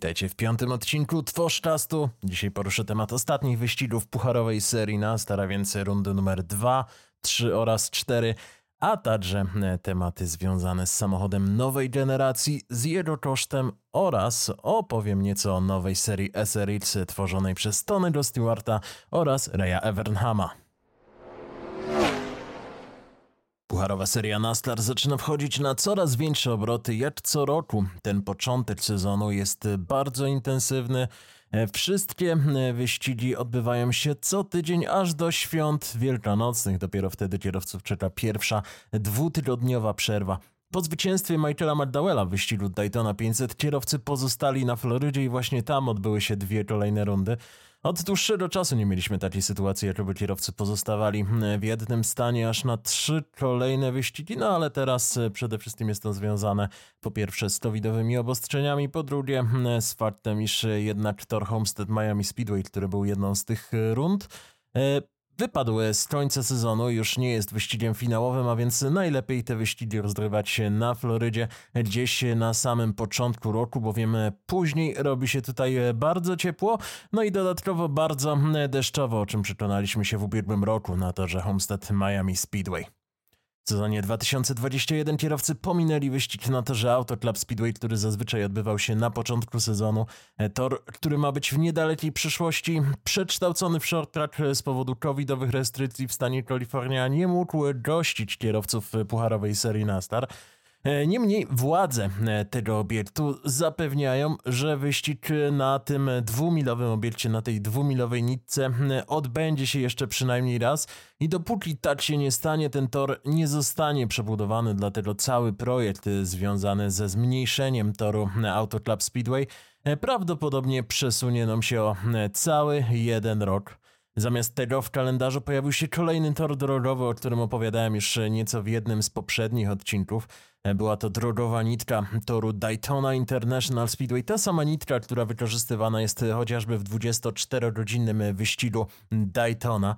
Witajcie w piątym odcinku Tworzczastu. Dzisiaj poruszę temat ostatnich wyścigów pucharowej serii NASCAR, a więc rundy numer 2, 3 oraz 4, a także e, tematy związane z samochodem nowej generacji, z jego kosztem oraz opowiem nieco o nowej serii SRX tworzonej przez Tony'ego Stewarta oraz Raya Evernhama. Pucharowa seria NASCAR zaczyna wchodzić na coraz większe obroty jak co roku. Ten początek sezonu jest bardzo intensywny. Wszystkie wyścigi odbywają się co tydzień aż do świąt wielkanocnych. Dopiero wtedy kierowców czeka pierwsza dwutygodniowa przerwa. Po zwycięstwie Michaela McDowella w wyścigu Daytona 500 kierowcy pozostali na Florydzie i właśnie tam odbyły się dwie kolejne rundy. Od dłuższego czasu nie mieliśmy takiej sytuacji, jakoby kierowcy pozostawali w jednym stanie aż na trzy kolejne wyścigi, no ale teraz e, przede wszystkim jest to związane po pierwsze z covidowymi obostrzeniami, po drugie z faktem, iż jednak Tor Homestead Miami Speedway, który był jedną z tych e, rund, e, wypadł z końca sezonu, już nie jest wyścigiem finałowym, a więc najlepiej te wyścigi rozgrywać na Florydzie gdzieś na samym początku roku, bowiem później robi się tutaj bardzo ciepło, no i dodatkowo bardzo deszczowo, o czym przekonaliśmy się w ubiegłym roku na torze Homestead Miami Speedway. W sezonie 2021 kierowcy pominęli wyścig na torze Auto Club Speedway, który zazwyczaj odbywał się na początku sezonu. E, tor, który ma być w niedalekiej przyszłości przekształcony w short track z powodu covidowych restrykcji w stanie Kalifornia, nie mógł gościć kierowców pucharowej serii NASCAR. E, niemniej władze e, tego obiektu zapewniają, że wyścig na tym dwumilowym obiekcie, na tej dwumilowej nitce e, odbędzie się jeszcze przynajmniej raz i dopóki tak się nie stanie, ten tor nie zostanie przebudowany, dlatego cały projekt związany ze zmniejszeniem toru Auto Club Speedway prawdopodobnie przesunie nam się o cały jeden rok. Zamiast tego w kalendarzu pojawił się kolejny tor drogowy, o którym opowiadałem już nieco w jednym z poprzednich odcinków. Była to drogowa nitka toru Daytona International Speedway, ta sama nitka, która wykorzystywana jest chociażby w 24-godzinnym wyścigu Daytona.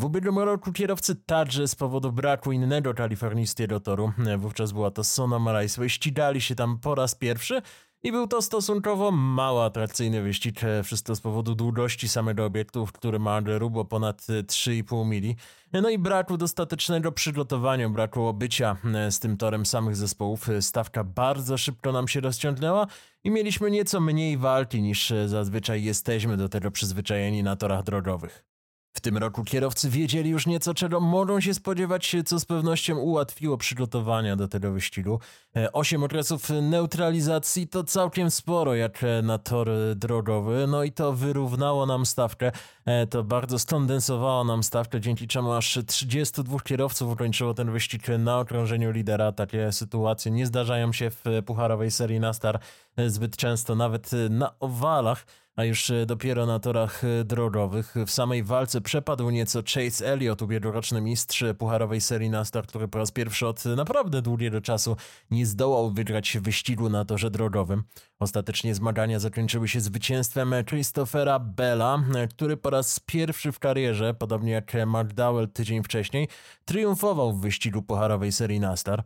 W ubiegłym roku kierowcy także z powodu braku innego kalifornijskiego toru, wówczas była to Sonoma Raceway, ścigali się tam po raz pierwszy i był to stosunkowo mało atrakcyjny wyścig, e, wszystko z powodu długości samego obiektu, który ma rubo ponad 3,5 e, mili. No i braku dostatecznego przygotowania, braku obycia e, z tym torem samych zespołów. Stawka bardzo szybko nam się rozciągnęła i mieliśmy nieco mniej walki niż zazwyczaj jesteśmy do tego przyzwyczajeni na torach drogowych. W tym roku kierowcy wiedzieli już nieco, czego mogą się spodziewać, co z pewnością ułatwiło przygotowania do tego wyścigu. E, osiem okresów neutralizacji to całkiem sporo, jak na tor drogowy, no i to wyrównało nam stawkę. E, to bardzo skondensowało nam stawkę, dzięki czemu aż 32 kierowców ukończyło ten wyścig na okrążeniu lidera. Takie sytuacje nie zdarzają się w pucharowej serii NASCAR e, zbyt często, nawet na owalach a już e, dopiero na torach e, drogowych. W samej walce przepadł nieco Chase Elliott, ubiegłoroczny mistrz pucharowej serii NASCAR, który po raz pierwszy od naprawdę długiego czasu nie zdołał wygrać wyścigu na torze drogowym. Ostatecznie zmagania zakończyły się zwycięstwem Christophera Bella, e, który po raz pierwszy w karierze, podobnie jak McDowell tydzień wcześniej, triumfował w wyścigu pucharowej serii NASCAR.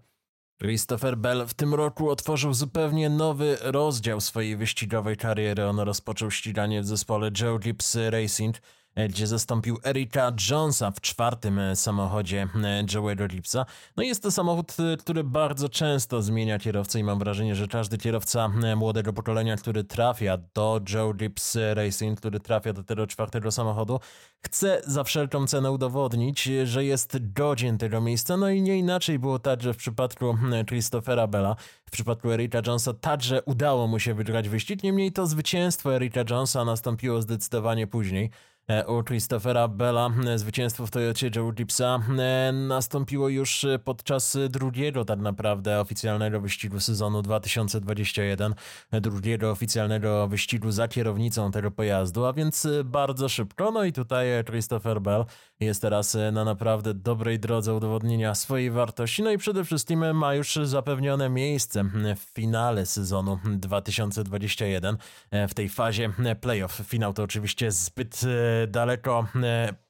Christopher Bell w tym roku otworzył zupełnie nowy rozdział swojej wyścigowej kariery. On rozpoczął ściganie w zespole Joe Gibbs Racing – gdzie zastąpił Erika Jonesa w czwartym e, samochodzie e, Joe'ego Gibsa. No jest to samochód, który bardzo często zmienia kierowcę i mam wrażenie, że każdy kierowca młodego pokolenia, który trafia do Joe Gibbs Racing, który trafia do tego czwartego samochodu, chce za wszelką cenę udowodnić, że jest godzien tego miejsca. No i nie inaczej było także w przypadku Christophera Bella. W przypadku Erika Jonesa także udało mu się wygrać wyścig, niemniej to zwycięstwo Erika Jonesa nastąpiło zdecydowanie później. E, u Christophera Bella e, zwycięstwo w Toyocie Joe Gipsa e, nastąpiło już podczas drugiego tak naprawdę oficjalnego wyścigu sezonu 2021, drugiego oficjalnego wyścigu za kierownicą tego pojazdu, a więc bardzo szybko. No i tutaj Christopher Bell jest teraz na naprawdę dobrej drodze udowodnienia swojej wartości, no i przede wszystkim ma już zapewnione miejsce w finale sezonu 2021 w tej fazie playoff. Finał to oczywiście zbyt daleko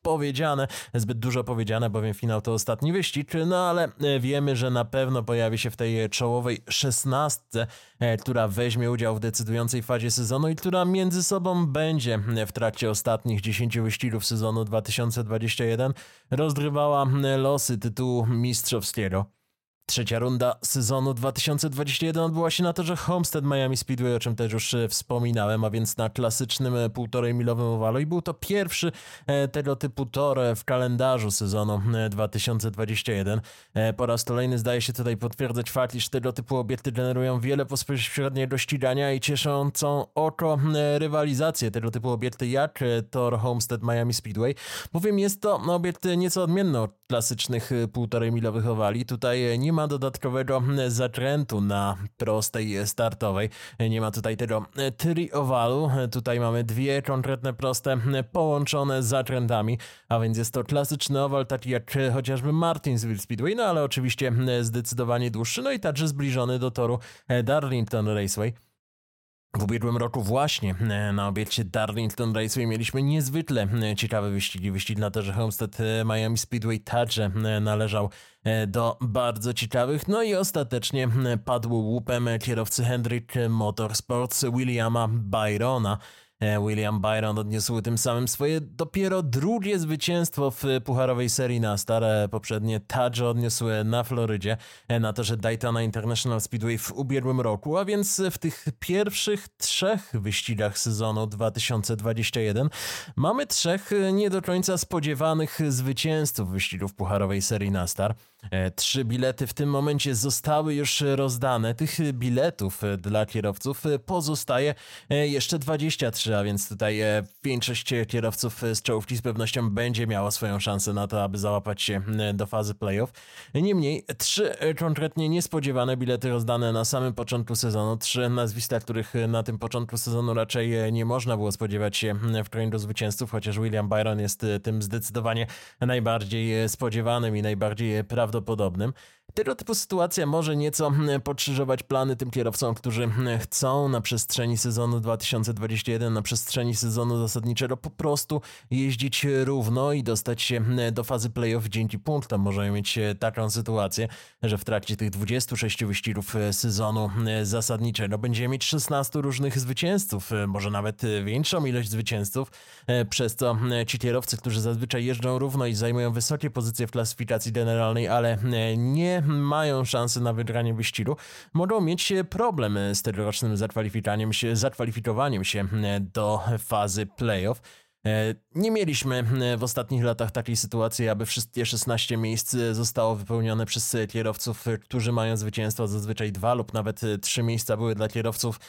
powiedziane, zbyt dużo powiedziane, bowiem finał to ostatni wyścig, no ale wiemy, że na pewno pojawi się w tej czołowej szesnastce, która weźmie udział w decydującej fazie sezonu i która między sobą będzie w trakcie ostatnich 10 wyścigów sezonu 2021 rozgrywała losy tytułu mistrzowskiego. Trzecia runda sezonu 2021 odbyła się na torze Homestead Miami Speedway, o czym też już e, wspominałem, a więc na klasycznym e, półtorej milowym owalu i był to pierwszy e, tego typu tor w kalendarzu sezonu 2021. Po raz kolejny zdaje się tutaj potwierdzać fakt, iż tego typu obiekty generują wiele bezpośredniego ścigania i cieszącą oko rywalizację tego typu obiekty jak tor Homestead Miami Speedway, bowiem jest to obiekt nieco odmienny od klasycznych półtorej milowych owali. Tutaj nie ma ma dodatkowego zakrętu na prostej startowej. Nie ma tutaj tego triowalu. Tutaj mamy dwie konkretne proste połączone zakrętami, a więc jest to klasyczny owal, taki jak chociażby Martinsville Speedway, no ale oczywiście zdecydowanie dłuższy, no i także zbliżony do toru Darlington Raceway. W ubiegłym roku właśnie e, na obiekcie Darlington Raceway mieliśmy niezwykle e, ciekawe wyścigi. Wyścig na torze Homestead e, Miami Speedway także należał do bardzo ciekawych. No i ostatecznie padł łupem kierowcy Hendrick Motorsports Williama Byrona. E, William Byron odniósł tym samym swoje dopiero drugie zwycięstwo w pucharowej serii na stare poprzednie Taj odniósł na Florydzie e, na torze Daytona International Speedway w ubiegłym roku, a więc w tych pierwszych trzech wyścigach sezonu 2021 mamy trzech nie do końca spodziewanych zwycięzców wyścigów pucharowej serii Nastar. E, trzy bilety w tym momencie zostały już rozdane. Tych biletów dla kierowców pozostaje jeszcze 23 a więc tutaj e, większość kierowców z czołówki z pewnością będzie miała swoją szansę na to, aby załapać się do fazy playoff. Niemniej, trzy konkretnie niespodziewane bilety rozdane na samym początku sezonu, trzy nazwiska, których na tym początku sezonu raczej nie można było spodziewać się w kręgu zwycięzców, chociaż William Byron jest tym zdecydowanie najbardziej spodziewanym i najbardziej prawdopodobnym prawdopodobnym. Tego typu sytuacja może nieco hmm, pokrzyżować plany tym kierowcom, którzy hmm, chcą na przestrzeni sezonu 2021, na przestrzeni sezonu zasadniczego po prostu jeździć równo i dostać się hmm, do fazy playoff dzięki punktom. Możemy mieć e, taką sytuację, że w trakcie tych 26 wyścigów e, sezonu zasadniczego będziemy mieć 16 różnych zwycięzców, e, może nawet większą ilość zwycięzców, przez co ci kierowcy, którzy zazwyczaj jeżdżą równo i zajmują wysokie pozycje w klasyfikacji generalnej, ale nie mają szansę na wygranie wyścigu, mogą mieć problem z tegorocznym zakwalifikowaniem się, zakwalifikowaniem się do fazy playoff. E, nie mieliśmy e, w ostatnich latach takiej sytuacji, aby wszystkie 16 miejsc e, zostało wypełnione przez kierowców, którzy mają zwycięstwo. Zazwyczaj dwa lub nawet trzy miejsca były dla kierowców,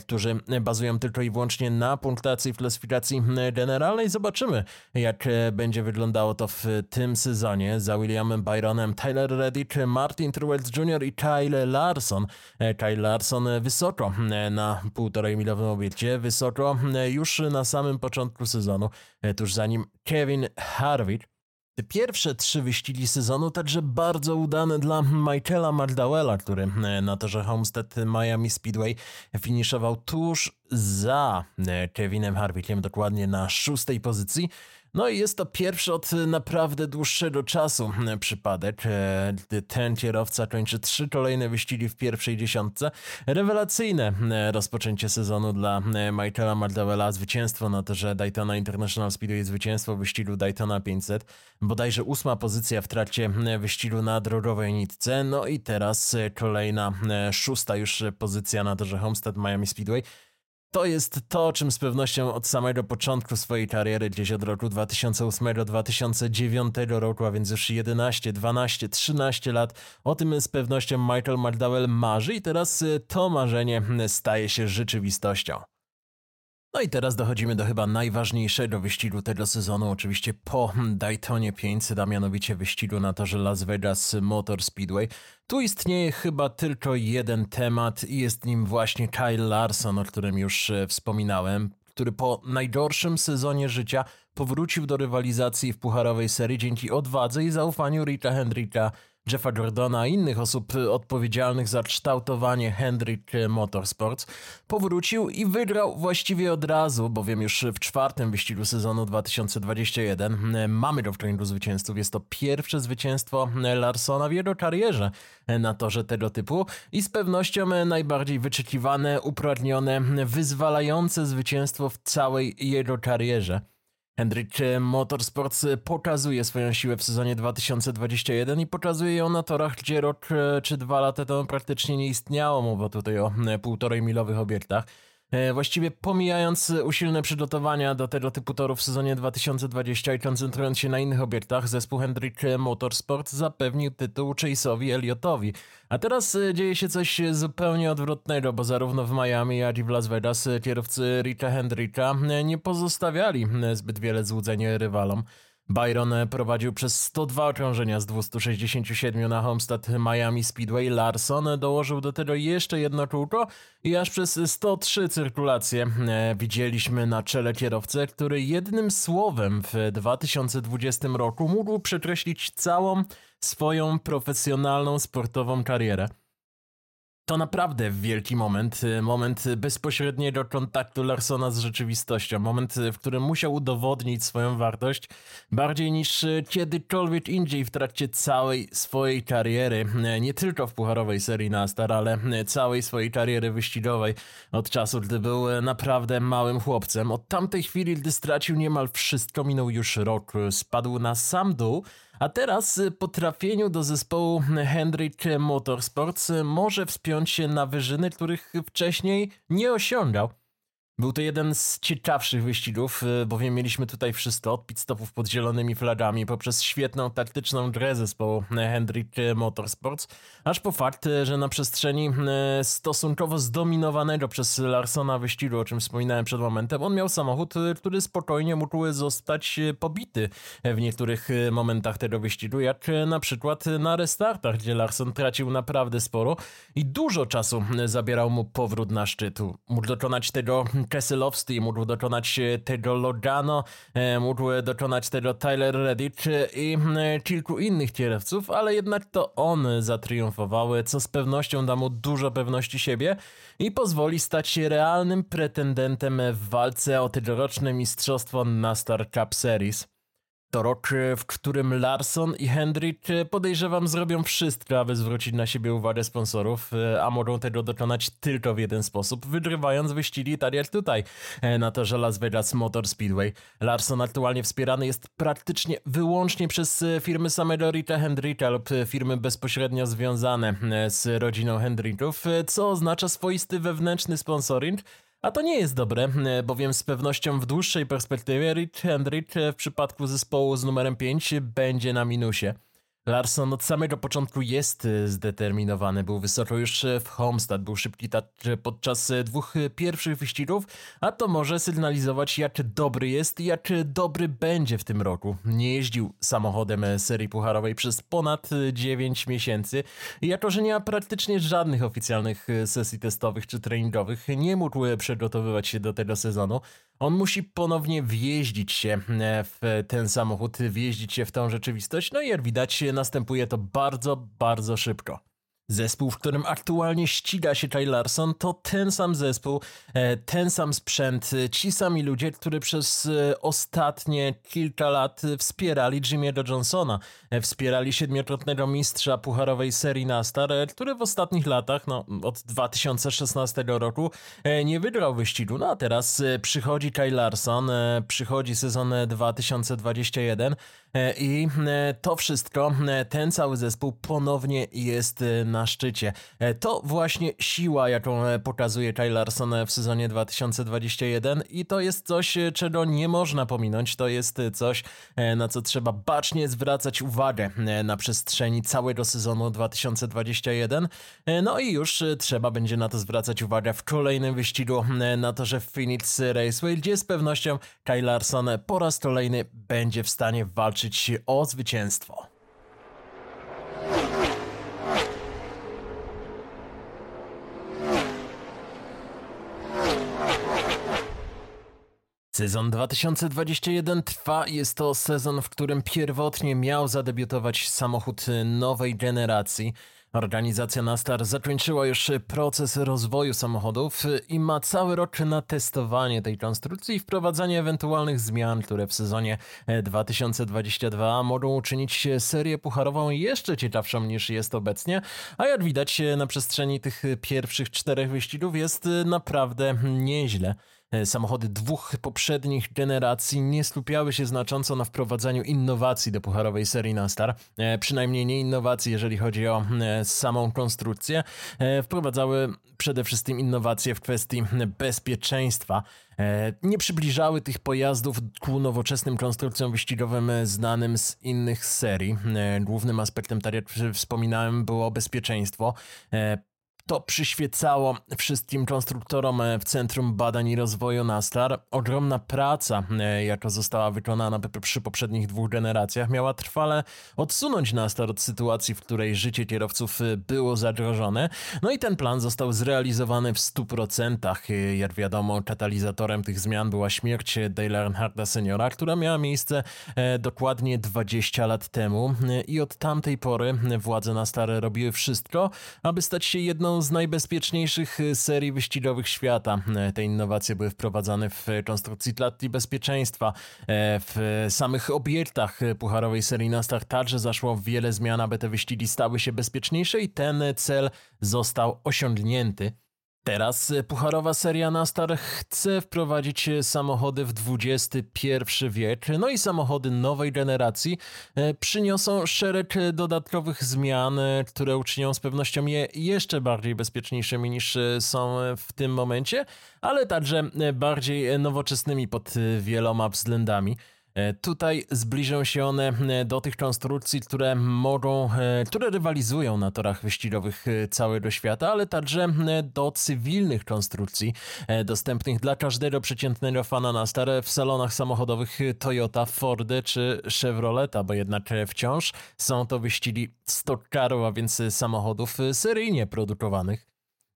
którzy bazują tylko i wyłącznie na punktacji w klasyfikacji generalnej. Zobaczymy, jak będzie wyglądało to w tym sezonie. Za Williamem Byronem, Tyler Reddick, Martin Truex Jr. i Kyle Larson. Kyle Larson wysoko na półtorej milowym obiekcie, wysoko już na samym początku sezonu. E, tuż za nim Kevin Harvick. Te pierwsze trzy wyścigi sezonu także bardzo udane dla Michaela McDowella, który e, na torze Homestead Miami Speedway finiszował tuż za e, Kevinem Harvickiem, dokładnie na szóstej pozycji. No i jest to pierwszy od naprawdę dłuższego czasu przypadek, gdy ten kierowca kończy trzy kolejne wyścigi w pierwszej dziesiątce. Rewelacyjne rozpoczęcie sezonu dla Michaela Mardawella, zwycięstwo na torze Daytona International Speedway, zwycięstwo wyścigu Daytona 500, bodajże ósma pozycja w trakcie wyścigu na drogowej nitce, no i teraz kolejna szósta już pozycja na torze Homestead Miami Speedway. To jest to, o czym z pewnością od samego początku swojej kariery, gdzieś od roku 2008-2009 roku, a więc już 11, 12, 13 lat, o tym z pewnością Michael McDowell marzy i teraz to marzenie staje się rzeczywistością. No i teraz dochodzimy do chyba najważniejszego wyścigu tego sezonu, oczywiście po Daytonie 500, a mianowicie wyścigu na torze Las Vegas Motor Speedway. Tu istnieje chyba tylko jeden temat i jest nim właśnie Kyle Larson, o którym już e, wspominałem, który po najgorszym sezonie życia powrócił do rywalizacji w pucharowej serii dzięki odwadze i zaufaniu Richa Hendricka Jeffa Jordana i innych osób odpowiedzialnych za kształtowanie Hendrick Motorsports, powrócił i wygrał właściwie od razu, bowiem już w czwartym wyścigu sezonu 2021 mamy do zwycięzców. Jest to pierwsze zwycięstwo Larsona w jego karierze na torze tego typu i z pewnością najbardziej wyczekiwane, upragnione, wyzwalające zwycięstwo w całej jego karierze. Hendrik Motorsports pokazuje swoją siłę w sezonie 2021 i pokazuje ją na torach, gdzie rok e, czy dwa lata temu praktycznie nie istniało. Mowa tutaj o e, półtorej milowych obiektach. E, właściwie pomijając usilne przygotowania do tego typu torów w sezonie 2020 i koncentrując się na innych obiektach, zespół Hendrick Motorsport zapewnił tytuł Chase'owi Elliotowi. A teraz e, dzieje się coś zupełnie odwrotnego, bo zarówno w Miami, jak i w Las Vegas kierowcy Richa Hendricka nie pozostawiali zbyt wiele złudzeń rywalom. Byron prowadził przez 102 okrążenia z 267 na Homestead Miami Speedway. Larson dołożył do tego jeszcze jedno kółko i aż przez 103 cyrkulacje e, widzieliśmy na czele kierowcę, który jednym słowem w 2020 roku mógł przekreślić całą swoją profesjonalną sportową karierę. To naprawdę wielki moment, y, moment bezpośredniego kontaktu Larsona z rzeczywistością, moment, y, w którym musiał udowodnić swoją wartość bardziej niż y, kiedykolwiek indziej w trakcie całej swojej kariery, nie tylko w pucharowej serii Nastar, ale całej swojej kariery wyścigowej. Od czasu, gdy był naprawdę małym chłopcem. Od tamtej chwili, gdy stracił niemal wszystko, minął już rok, spadł na sam dół, a teraz y, po trafieniu do zespołu Hendrick Motorsports y, może wspiąć się na wyżyny, których wcześniej nie osiągał. Był to jeden z ciekawszych wyścigów, y, bowiem mieliśmy tutaj wszystko od pit stopów pod zielonymi flagami, poprzez świetną taktyczną grę zespołu Hendrick Motorsports, aż po fakt, y, że na przestrzeni y, stosunkowo zdominowanego przez Larsona wyścigu, o czym wspominałem przed momentem, on miał samochód, który spokojnie mógł zostać pobity w niektórych momentach tego wyścigu, jak na przykład na restartach, gdzie Larson tracił naprawdę sporo i dużo czasu zabierał mu powrót na szczytu. Mógł dokonać tego Keselowski mógł dokonać e, tego Logano, e, mógł dokonać tego Tyler Reddick e, i kilku innych kierowców, ale jednak to on zatriumfował, co z pewnością da mu dużo pewności siebie i pozwoli stać się realnym pretendentem w walce o tegoroczne mistrzostwo na Star Cup Series. To rok, e, w którym Larson i Hendrick e, podejrzewam zrobią wszystko, aby zwrócić na siebie uwagę sponsorów, e, a mogą tego dokonać tylko w jeden sposób, wygrywając wyścigi tak jak tutaj, na torze Las Vegas Motor Speedway. Larson aktualnie wspierany jest praktycznie wyłącznie przez firmy samego Rita Hendricka lub firmy bezpośrednio związane z rodziną Hendricków, co oznacza swoisty wewnętrzny sponsoring, a to nie jest dobre, e, bowiem z pewnością w dłuższej perspektywie Rich Hendrick w przypadku zespołu z numerem 5 będzie na minusie. Larson od samego początku jest e, zdeterminowany. Był wysoko już e, w Homestead, był szybki podczas e, dwóch pierwszych wyścigów, a to może sygnalizować, jak dobry jest i jak dobry będzie w tym roku. Nie jeździł samochodem serii pucharowej przez ponad 9 miesięcy jako, że nie ma praktycznie żadnych oficjalnych sesji testowych czy treningowych, nie mógł przygotowywać się do tego sezonu. On musi ponownie wjeździć się w ten samochód, wjeździć się w tą rzeczywistość, no i jak widać następuje to bardzo, bardzo szybko. Zespół, w którym aktualnie ściga się Kyle Larson, to ten sam zespół, e, ten sam sprzęt, e, ci sami ludzie, którzy przez e, ostatnie kilka lat wspierali Jimmy'ego Johnsona, wspierali siedmiokrotnego mistrza pucharowej serii NASCAR, który w ostatnich latach, no od 2016 roku, nie wygrał wyścigu. No a teraz przychodzi Kyle Larson, przychodzi sezon 2021 i to wszystko, ten cały zespół ponownie jest na na szczycie. E, to właśnie siła, jaką e, pokazuje Kyle Larson w sezonie 2021 i to jest coś, e, czego nie można pominąć. To jest coś, na co trzeba bacznie zwracać uwagę na przestrzeni całego sezonu 2021. No i już trzeba będzie na to zwracać uwagę w kolejnym wyścigu na torze Phoenix Raceway, gdzie z pewnością Kyle Larson po raz kolejny będzie w stanie walczyć o zwycięstwo. Sezon 2021 trwa. Jest to sezon, w którym pierwotnie miał zadebiutować samochód nowej generacji. Organizacja Nastar zakończyła już proces rozwoju samochodów i ma cały rok na testowanie tej konstrukcji i wprowadzanie ewentualnych zmian, które w sezonie 2022 mogą uczynić serię pucharową jeszcze ciekawszą niż jest obecnie. A jak widać na przestrzeni tych pierwszych czterech wyścigów jest naprawdę nieźle. E, samochody dwóch poprzednich generacji nie skupiały się znacząco na wprowadzaniu innowacji do pucharowej serii Nastar. E, przynajmniej nie innowacji, jeżeli chodzi o e, samą konstrukcję. Wprowadzały przede wszystkim innowacje w kwestii bezpieczeństwa. Nie przybliżały tych pojazdów ku nowoczesnym konstrukcjom wyścigowym znanym z innych serii. Głównym aspektem, tak jak wspominałem, było bezpieczeństwo. To przyświecało wszystkim konstruktorom e, w Centrum Badań i Rozwoju Nastar. Ogromna praca, e, jaka została wykonana przy poprzednich dwóch generacjach, miała trwale odsunąć Nastar od sytuacji, w której życie kierowców e, było zagrożone. No i ten plan został zrealizowany w 100%. Jak wiadomo, katalizatorem tych zmian była śmierć Dale Earnharda seniora, która miała miejsce dokładnie 20 lat temu i od tamtej pory władze Nastar robiły wszystko, aby stać się jedną z najbezpieczniejszych y, serii wyścigowych świata. E, te innowacje były wprowadzane w konstrukcji klat i bezpieczeństwa. E, w samych obiektach pucharowej serii Nastar także zaszło wiele zmian, aby te wyścigi stały się bezpieczniejsze i ten cel został osiągnięty. Teraz e, pucharowa seria Nastar chce wprowadzić e, samochody w XXI wiek, no i samochody nowej generacji e, przyniosą szereg dodatkowych zmian, które uczynią z pewnością je jeszcze bardziej bezpieczniejszymi niż są w tym momencie, ale także bardziej nowoczesnymi pod wieloma względami. E, tutaj zbliżą się one e, do tych konstrukcji, które mogą, e, które rywalizują na torach wyścigowych całego świata, ale także do cywilnych konstrukcji dostępnych dla każdego przeciętnego fana na stare w salonach samochodowych Toyota, Fordy czy Chevroleta, bo jednak wciąż są to wyścigi stock carów, a więc samochodów seryjnie produkowanych.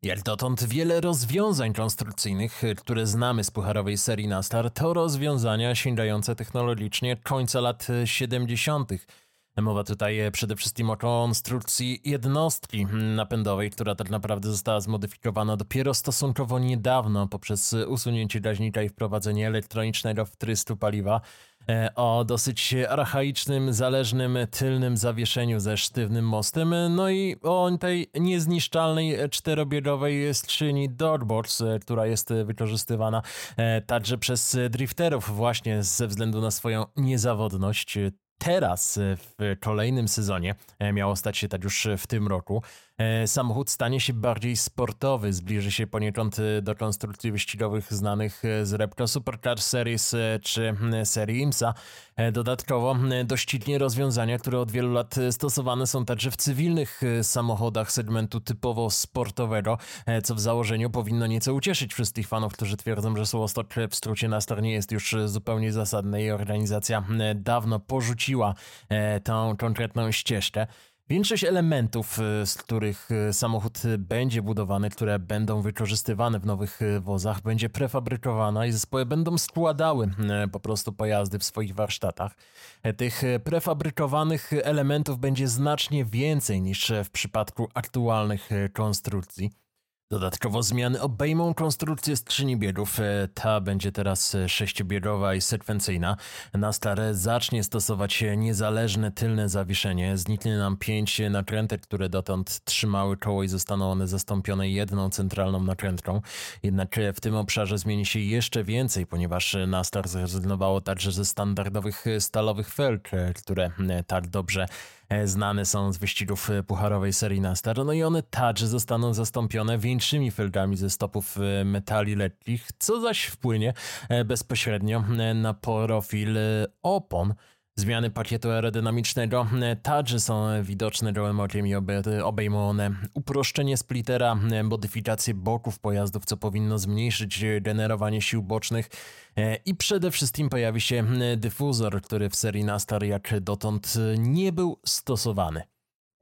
Jak dotąd wiele rozwiązań konstrukcyjnych, które znamy z pucharowej serii Nastar, to rozwiązania sięgające technologicznie końca lat 70. Mowa tutaj przede wszystkim o konstrukcji jednostki napędowej, która tak naprawdę została zmodyfikowana dopiero stosunkowo niedawno poprzez usunięcie gaźnika i wprowadzenie elektronicznego wtrystu paliwa. E, o dosyć archaicznym, zależnym tylnym zawieszeniu ze sztywnym mostem, no i o tej niezniszczalnej czterobiegowej skrzyni Dogbox, e, która jest wykorzystywana e, także przez drifterów właśnie ze względu na swoją niezawodność. Teraz w kolejnym sezonie, miało stać się tak już w tym roku, samochód stanie się bardziej sportowy, zbliży się poniekąd e, do konstrukcji wyścigowych znanych e, z Repco Supercar Series czy serii IMSA. Dodatkowo doścignie rozwiązania, które od wielu lat stosowane są także w cywilnych samochodach segmentu typowo sportowego, co w założeniu powinno nieco ucieszyć wszystkich fanów, którzy twierdzą, że słowostok w skrócie Nastar nie jest już zupełnie zasadny i organizacja dawno porzuciła tą konkretną ścieżkę. Większość elementów, y, z których y, samochód będzie budowany, które będą wykorzystywane w nowych y, wozach, będzie prefabrykowana i zespoły będą składały po prostu pojazdy w swoich warsztatach. E, tych prefabrykowanych elementów będzie znacznie więcej niż w przypadku aktualnych konstrukcji. Dodatkowo zmiany obejmą konstrukcję skrzyni biegów. E, ta będzie teraz e, sześciobiegowa i sekwencyjna. Na stare zacznie stosować niezależne tylne zawieszenie. Zniknie nam pięć nakrętek, które dotąd trzymały koło i zostaną one zastąpione jedną centralną nakrętką. Jednak w tym obszarze zmieni się jeszcze więcej, ponieważ Nastar zrezygnowało także ze standardowych stalowych felk, e, które tak dobrze E, znane są z wyścigów e, pucharowej serii Nastar, no i one także zostaną zastąpione większymi felgami ze stopów e, metali lekkich, co zaś wpłynie bezpośrednio na profil opon. Zmiany pakietu aerodynamicznego. Także są widoczne gołym okiem i obejmą one uproszczenie splittera, modyfikację boków pojazdów, co powinno zmniejszyć generowanie sił bocznych. E, i przede wszystkim pojawi się dyfuzor, który w serii Nastar jak dotąd nie był stosowany.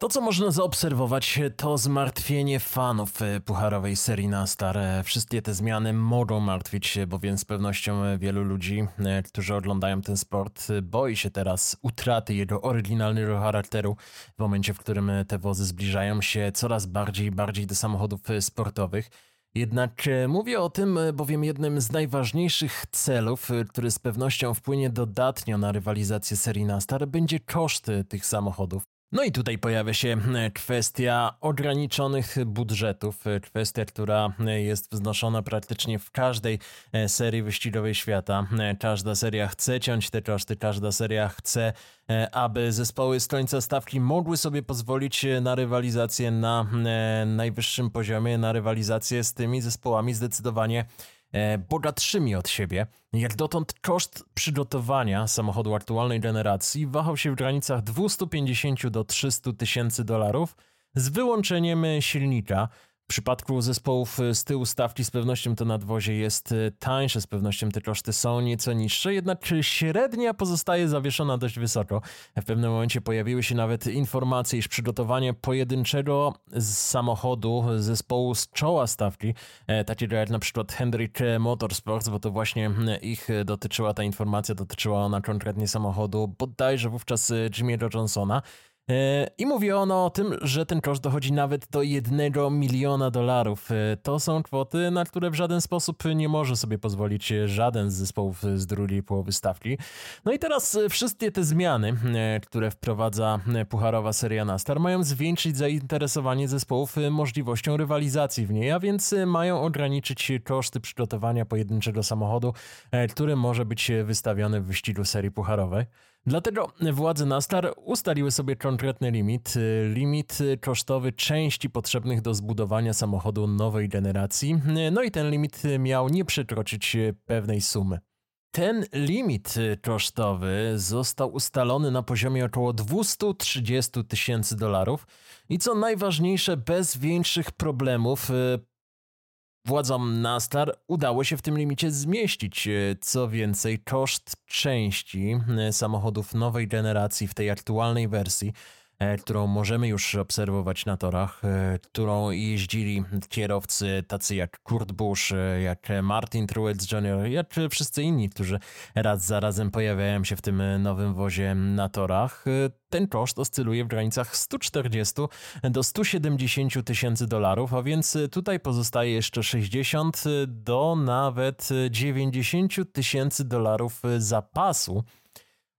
To, co można zaobserwować, to zmartwienie fanów e, pucharowej serii Nastar. E, wszystkie te zmiany mogą martwić, bowiem z pewnością wielu ludzi, e, którzy oglądają ten sport, boi się teraz utraty jego oryginalnego charakteru w momencie, w którym te wozy zbliżają się coraz bardziej i bardziej do samochodów sportowych. Jednak mówię o tym, bowiem jednym z najważniejszych celów, który z pewnością wpłynie dodatnio na rywalizację serii Nastar, będzie koszt tych samochodów. No i tutaj pojawia się e, kwestia ograniczonych budżetów, e, kwestia, która e, jest wznoszona praktycznie w każdej serii wyścigowej świata. Każda seria chce ciąć te koszty, każda seria chce, aby zespoły z końca stawki mogły sobie pozwolić na rywalizację na najwyższym poziomie, na rywalizację z tymi zespołami zdecydowanie E, bogatszymi od siebie. Jak dotąd koszt przygotowania samochodu aktualnej generacji wahał się w granicach 250 do 300 tysięcy dolarów z wyłączeniem silnika. W przypadku zespołów e, z tyłu stawki z pewnością to nadwozie jest e, tańsze, z pewnością te koszty są nieco niższe, jednak średnia pozostaje zawieszona dość wysoko. W pewnym momencie pojawiły się nawet informacje, iż przygotowanie pojedynczego samochodu zespołu z czoła stawki, e, takiego jak na przykład Hendrick Motorsports, bo to właśnie ich dotyczyła ta informacja, dotyczyła ona konkretnie samochodu bodajże wówczas Jimmy'ego Johnsona, I mówi ono o tym, że ten koszt dochodzi nawet do jednego miliona dolarów. E, to są kwoty, na które w żaden sposób nie może sobie pozwolić żaden z zespołów z drugiej połowy stawki. No i teraz wszystkie te zmiany, e, które wprowadza pucharowa seria Nastar, mają zwiększyć zainteresowanie zespołów możliwością rywalizacji w niej, a więc mają ograniczyć koszty przygotowania pojedynczego samochodu, który może być wystawiony w wyścigu serii pucharowej. Dlatego władze Nastar ustaliły sobie konkretny limit, limit kosztowy części potrzebnych do zbudowania samochodu nowej generacji. No i ten limit miał nie przekroczyć pewnej sumy. Ten limit kosztowy został ustalony na poziomie około 230 tysięcy dolarów i co najważniejsze, bez większych problemów Władzom Nastar udało się w tym limicie zmieścić. E, co więcej, koszt części e, samochodów nowej generacji w tej aktualnej wersji którą możemy już obserwować na torach, e, którą jeździli kierowcy tacy jak Kurt Busch, e, jak Martin Truex Jr., jak wszyscy inni, którzy raz za razem pojawiają się w tym nowym wozie na torach. Ten koszt oscyluje w granicach 140 do 170 tysięcy dolarów, a więc tutaj pozostaje jeszcze 60 do nawet 90 tysięcy dolarów zapasu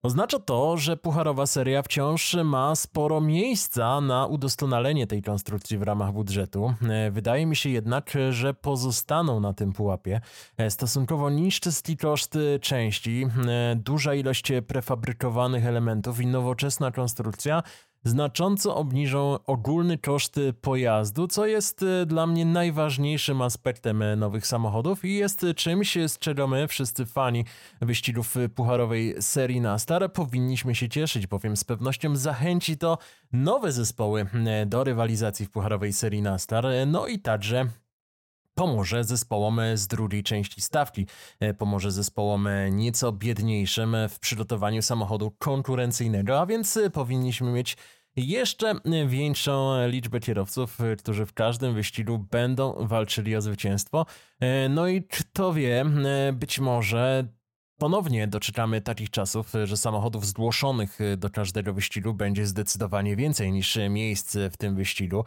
Oznacza to, że pucharowa seria wciąż ma sporo miejsca na udoskonalenie tej konstrukcji w ramach budżetu. E, wydaje mi się jednak, że pozostaną na tym pułapie e, stosunkowo niższy koszt części, e, duża ilość prefabrykowanych elementów i nowoczesna konstrukcja znacząco obniżą ogólny koszt pojazdu, co jest e, dla mnie najważniejszym aspektem e, nowych samochodów i jest czymś, z czego my, wszyscy fani wyścigów pucharowej serii NASTAR, powinniśmy się cieszyć, bowiem z pewnością zachęci to nowe zespoły do rywalizacji w pucharowej serii NASTAR, no i także pomoże zespołom z drugiej części stawki. Pomoże zespołom nieco biedniejszym w przygotowaniu samochodu konkurencyjnego, a więc powinniśmy mieć jeszcze większą liczbę kierowców, którzy w każdym wyścigu będą walczyli o zwycięstwo. No i kto wie, być może Ponownie doczekamy takich czasów, że samochodów zgłoszonych do każdego wyścigu będzie zdecydowanie więcej niż miejsc w tym wyścigu.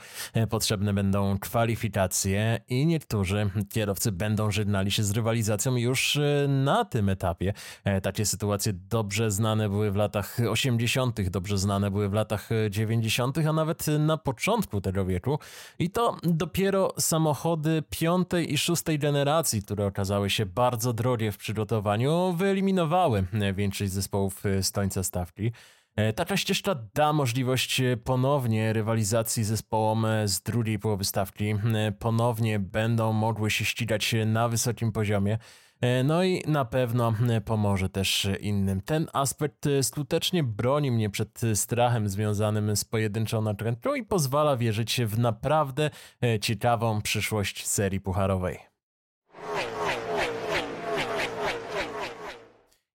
Potrzebne będą kwalifikacje i niektórzy kierowcy będą żegnali się z rywalizacją już na tym etapie. Takie sytuacje dobrze znane były w latach 80., dobrze znane były w latach 90., a nawet na początku tego wieku. I to dopiero samochody piątej i szóstej generacji, które okazały się bardzo drogie w przygotowaniu, wyeliminowały e, większość zespołów e, z końca stawki. E, taka ścieżka da możliwość ponownie rywalizacji zespołom z drugiej połowy stawki. Ponownie będą mogły się ścigać na wysokim poziomie. No i na pewno pomoże też innym. Ten aspekt skutecznie broni mnie przed strachem związanym z pojedynczą natrętką i pozwala wierzyć w naprawdę ciekawą przyszłość serii pucharowej.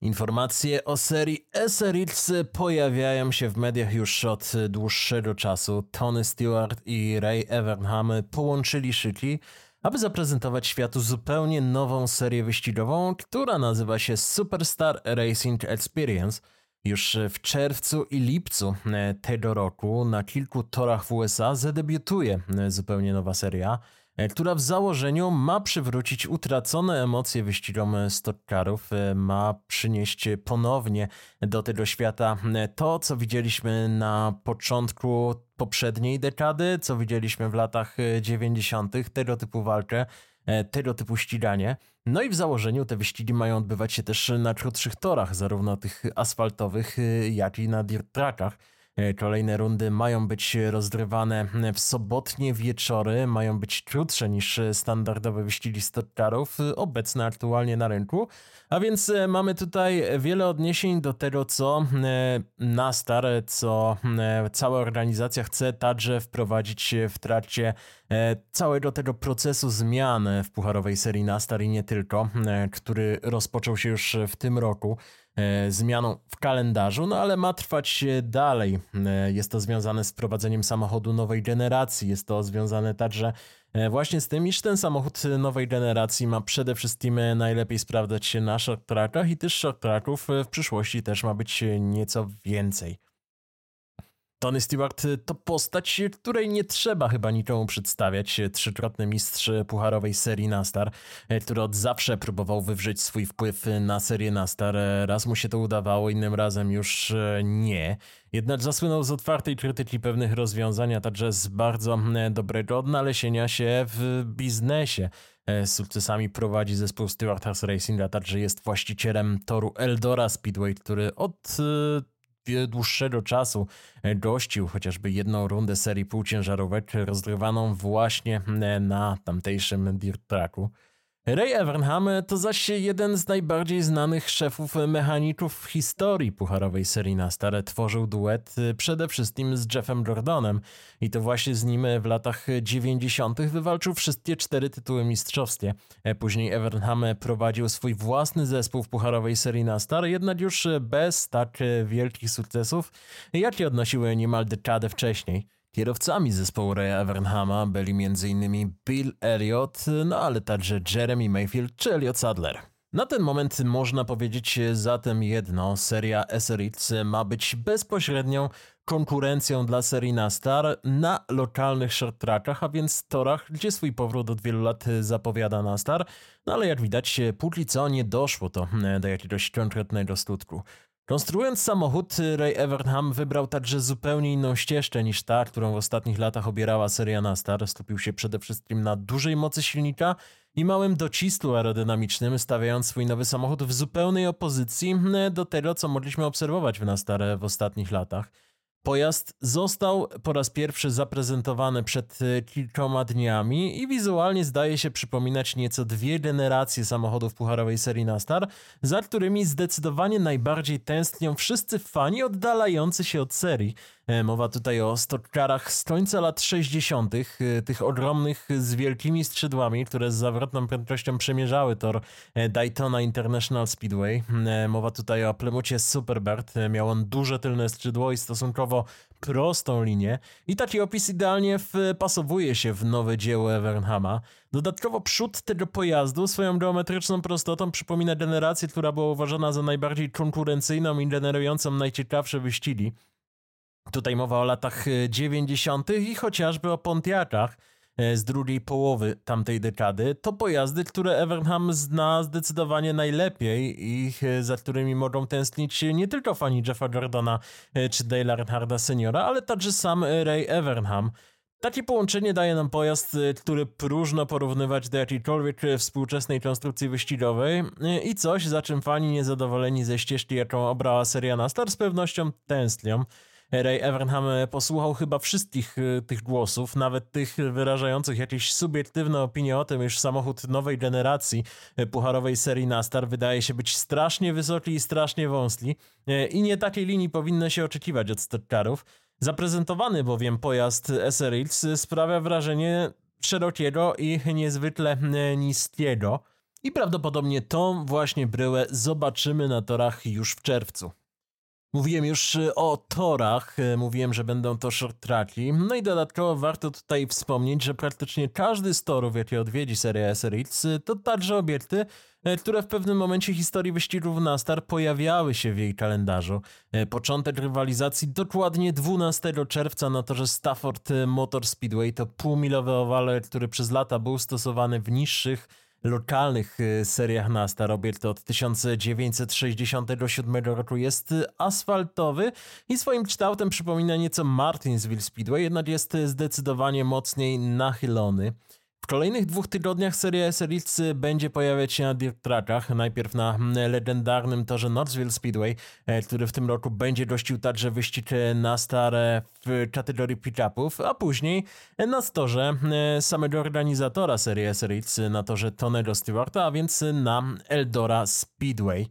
Informacje o serii SRX pojawiają się w mediach już od dłuższego czasu. Tony Stewart i Ray Evernham połączyli szyki, aby zaprezentować światu zupełnie nową serię wyścigową, która nazywa się Superstar Racing Experience. Już w czerwcu i lipcu tego roku na kilku torach w USA zadebiutuje zupełnie nowa seria. E, która w założeniu ma przywrócić utracone emocje wyścigom stoczkarów, e, ma przynieść ponownie do tego świata e, to, co widzieliśmy na początku poprzedniej dekady, co widzieliśmy w latach 90., tego typu walkę, tego typu ściganie. No i w założeniu te wyścigi mają odbywać się też na krótszych torach, zarówno tych asfaltowych, jak i na dirt trackach. E, kolejne rundy mają być rozgrywane w sobotnie wieczory, mają być krótsze niż standardowe wyścigi stoczkarów obecne aktualnie na rynku. A więc e, mamy tutaj wiele odniesień do tego, co e, Nastar, co cała organizacja chce także wprowadzić w trakcie całego tego procesu zmian w pucharowej serii Nastar i nie tylko, który rozpoczął się już w tym roku. E, zmianą w kalendarzu, no ale ma trwać dalej. E, jest to związane z wprowadzeniem samochodu nowej generacji. Jest to związane także e, właśnie z tym, iż ten samochód nowej generacji ma przede wszystkim najlepiej sprawdzać się na short trackach i tych short tracków w przyszłości też ma być nieco więcej. Tony Stewart to postać, której nie trzeba chyba nikomu przedstawiać. Trzykrotny mistrz pucharowej serii Nastar, który od zawsze próbował wywrzeć swój wpływ na serię Nastar. Raz mu się to udawało, innym razem już nie. Jednak zasłynął z otwartej krytyki pewnych rozwiązań, a także z bardzo dobrego odnalezienia się w biznesie. Z sukcesami prowadzi zespół Stewart House Racing, a także jest właścicielem toru Eldora Speedway, który od dłuższego czasu gościł chociażby jedną rundę serii półciężarówek rozgrywaną właśnie na tamtejszym dirt tracku. Ray Evernham to zaś jeden z najbardziej znanych szefów mechaników w historii pucharowej serii Nastar. Tworzył duet y, przede wszystkim z Jeffem Jordanem i to właśnie z nim w latach 90. wywalczył wszystkie cztery tytuły mistrzowskie. E, później Evernham prowadził swój własny zespół w pucharowej serii Nastar, jednak już bez tak wielkich sukcesów, jakie odnosiły niemal dekadę wcześniej. Kierowcami zespołu Raya Evernhama byli m.in. Bill Elliott, no ale także Jeremy Mayfield czy Elliot Sadler. Na ten moment można powiedzieć zatem jedno, seria SRX ma być bezpośrednią konkurencją dla serii Nastar na lokalnych short trackach, a więc torach, gdzie swój powrót od wielu lat zapowiada Nastar, no ale jak widać póki co nie doszło to do jakiegoś konkretnego skutku. Konstruując samochód, Ray Evernham wybrał także zupełnie inną ścieżkę niż ta, którą w ostatnich latach obierała seria Nastar. Skupił się przede wszystkim na dużej mocy silnika i małym docisku aerodynamicznym, stawiając swój nowy samochód w zupełnej opozycji do tego, co mogliśmy obserwować w Nastar w ostatnich latach. Pojazd został po raz pierwszy zaprezentowany przed e, kilkoma dniami i wizualnie zdaje się przypominać nieco dwie generacje samochodów pucharowej serii Nastar, za którymi zdecydowanie najbardziej tęsknią wszyscy fani oddalający się od serii. E, mowa tutaj o stoczkarach z końca lat 60., e, tych ogromnych z wielkimi skrzydłami, które z zawrotną prędkością przemierzały tor Daytona International Speedway. Mowa tutaj o plemucie Superbird. Miał on duże tylne skrzydło i stosunkowo prostą linię i taki opis idealnie wpasowuje się w nowe dzieło Evernhama. Dodatkowo przód tego pojazdu swoją geometryczną prostotą przypomina generację, która była uważana za najbardziej konkurencyjną i generującą najciekawsze wyścigi. Tutaj mowa o latach 90. E, i chociażby o Pontiacach e, z drugiej połowy tamtej dekady. To pojazdy, które Evernham zna zdecydowanie najlepiej i e, za którymi mogą tęsknić nie tylko fani Jeffa Jordana czy Dale'a Earnharda seniora, ale także sam Ray Evernham. Takie połączenie daje nam pojazd, który próżno porównywać do jakiejkolwiek współczesnej konstrukcji wyścigowej i coś, za czym fani niezadowoleni ze ścieżki, jaką obrała seria Nastar, z pewnością tęsknią. Ray Evernham posłuchał chyba wszystkich y, tych głosów, nawet tych wyrażających jakieś subiektywne opinie o tym, iż samochód nowej generacji y, pucharowej serii Nastar wydaje się być strasznie wysoki i strasznie wąski i nie takiej linii powinno się oczekiwać od stoczkarów. Zaprezentowany bowiem pojazd SRX sprawia wrażenie szerokiego i niezwykle niskiego. I prawdopodobnie tą właśnie bryłę zobaczymy na torach już w czerwcu. Mówiłem już y, o torach, y, mówiłem, że będą to short tracki. No i dodatkowo warto tutaj wspomnieć, że praktycznie każdy z torów, jakie odwiedzi seria SRX, y, to także obiekty, które w pewnym momencie historii wyścigów NASTAR pojawiały się w jej kalendarzu. Początek rywalizacji dokładnie 12 czerwca na torze Stafford Motor Speedway to półmilowy owal, który przez lata był stosowany w niższych lokalnych y, seriach NASCAR. Obiekt od 1967 roku jest asfaltowy i swoim kształtem przypomina nieco Martinsville Speedway, jednak jest zdecydowanie mocniej nachylony. W kolejnych dwóch tygodniach seria SRX będzie pojawiać się na dirt trackach. Najpierw na legendarnym torze Northville Speedway, e, który w tym roku będzie gościł także wyścig na stare w kategorii pick-upów, a później na torze e, samego organizatora serii SRX, na torze Tonego Stewarta, a więc na Eldora Speedway.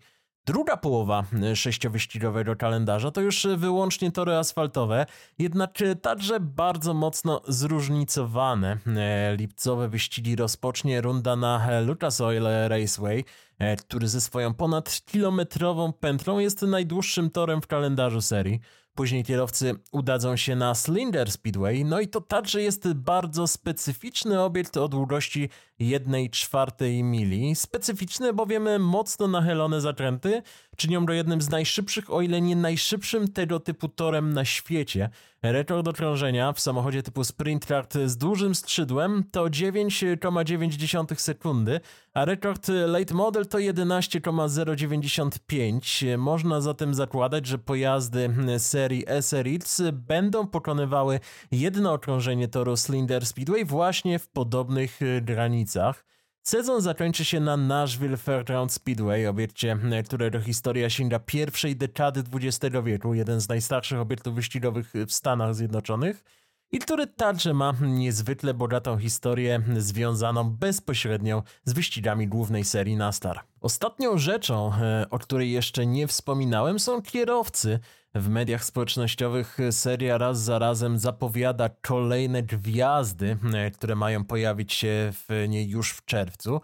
Druga połowa e, sześciowyścigowego kalendarza to już wyłącznie tory asfaltowe, jednak także bardzo mocno zróżnicowane. Lipcowe wyścigi rozpocznie runda na Lucas Oil Raceway, który ze swoją ponad kilometrową pętlą jest najdłuższym torem w kalendarzu serii. Później kierowcy udadzą się na Slinger Speedway, no i to także jest bardzo specyficzny obiekt o długości 1 czwartej mili. Specyficzny, bowiem mocno nachylone zakręty czynią go jednym z najszybszych, o ile nie najszybszym tego typu torem na świecie. Rekord okrążenia w samochodzie typu Sprint Kart z dużym skrzydłem to 9,9 sekundy, a rekord Late Model to 11,095. Można zatem zakładać, że pojazdy serii SRX będą pokonywały jedno okrążenie toru Slinder Speedway właśnie w podobnych granicach. Sezon zakończy się na Nashville Fairground Speedway, obiekcie, którego historia sięga pierwszej dekady XX wieku, jeden z najstarszych obiektów wyścigowych w Stanach Zjednoczonych i który także ma niezwykle bogatą historię związaną bezpośrednio z wyścigami głównej serii NASCAR. Ostatnią rzeczą, e, o której jeszcze nie wspominałem, są kierowcy. W mediach społecznościowych seria raz za razem zapowiada kolejne gwiazdy, e, które mają pojawić się w niej już w czerwcu.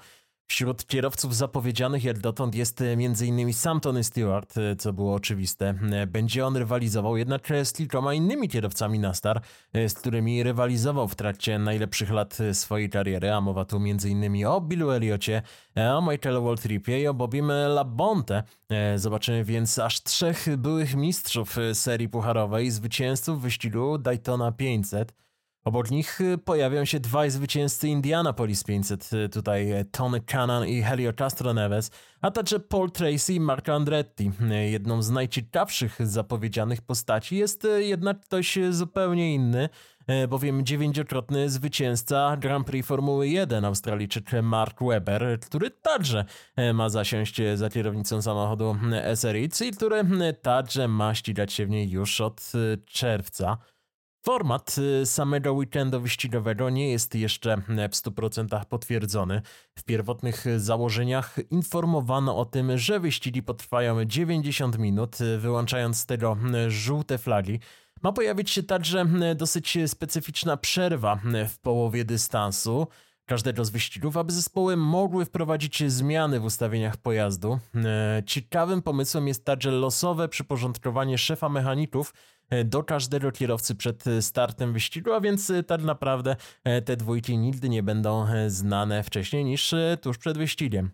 Wśród kierowców zapowiedzianych jak dotąd jest e, m.in. sam Tony Stewart, e, co było oczywiste. E, będzie on rywalizował jednak z kilkoma innymi kierowcami NASTAR, z którymi rywalizował w trakcie najlepszych lat swojej kariery, a mowa tu m.in. o Billu Elliocie, o Michaelu Waltripie i o Bobim Labonte. Zobaczymy więc aż trzech byłych mistrzów serii pucharowej, zwycięzców wyścigu Daytona 500. Obok nich y, pojawią się dwaj zwycięzcy Indianapolis 500, y, tutaj e, Tony Cannon i Helio Castro Neves, a także Paul Tracy i Marco Andretti. Jedną z najciekawszych zapowiedzianych postaci jest jednak ktoś zupełnie inny, bowiem dziewięciokrotny zwycięzca Grand Prix Formuły 1 Australijczyk Mark Webber, który także ma zasiąść za kierownicą samochodu SRX i który także ma ścigać się w niej już od czerwca. Format y, samego weekendu wyścigowego nie jest jeszcze w 100% potwierdzony. W pierwotnych założeniach informowano o tym, że wyścigi potrwają 90 minut, wyłączając z tego żółte flagi. Ma pojawić się także dosyć specyficzna przerwa w połowie dystansu każdego z wyścigów, aby zespoły mogły wprowadzić zmiany w ustawieniach pojazdu. Ciekawym pomysłem jest także losowe przyporządkowanie szefa mechaników do każdego kierowcy przed e, startem wyścigu, a więc e, tak naprawdę te dwójki nigdy nie będą znane wcześniej niż tuż przed wyścigiem.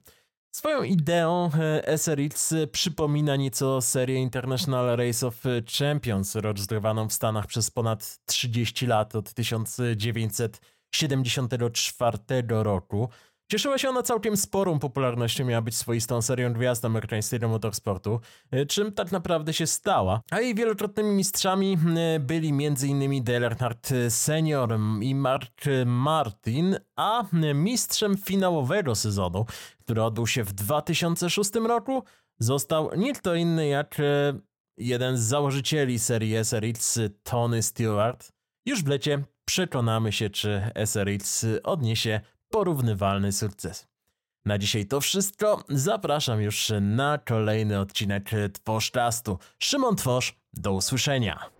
Swoją ideą SRX przypomina nieco serię International Race of Champions, rozgrywaną w Stanach przez ponad 30 lat od 1974 roku. Cieszyła się ona całkiem sporą popularnością, miała być swoistą serią gwiazd amerykańskiego motorsportu, e, czym tak naprawdę się stała. A jej wielokrotnymi mistrzami e, byli m.in. Dale Earnhardt Senior i Mark Martin, a mistrzem finałowego sezonu, który odbył się w 2006 roku, został nie kto inny jak e, jeden z założycieli serii SRX, Tony Stewart. Już w lecie przekonamy się, czy SRX odniesie porównywalny sukces. Na dzisiaj to wszystko. Zapraszam już na kolejny odcinek Tworz Szymon Tworz, do usłyszenia.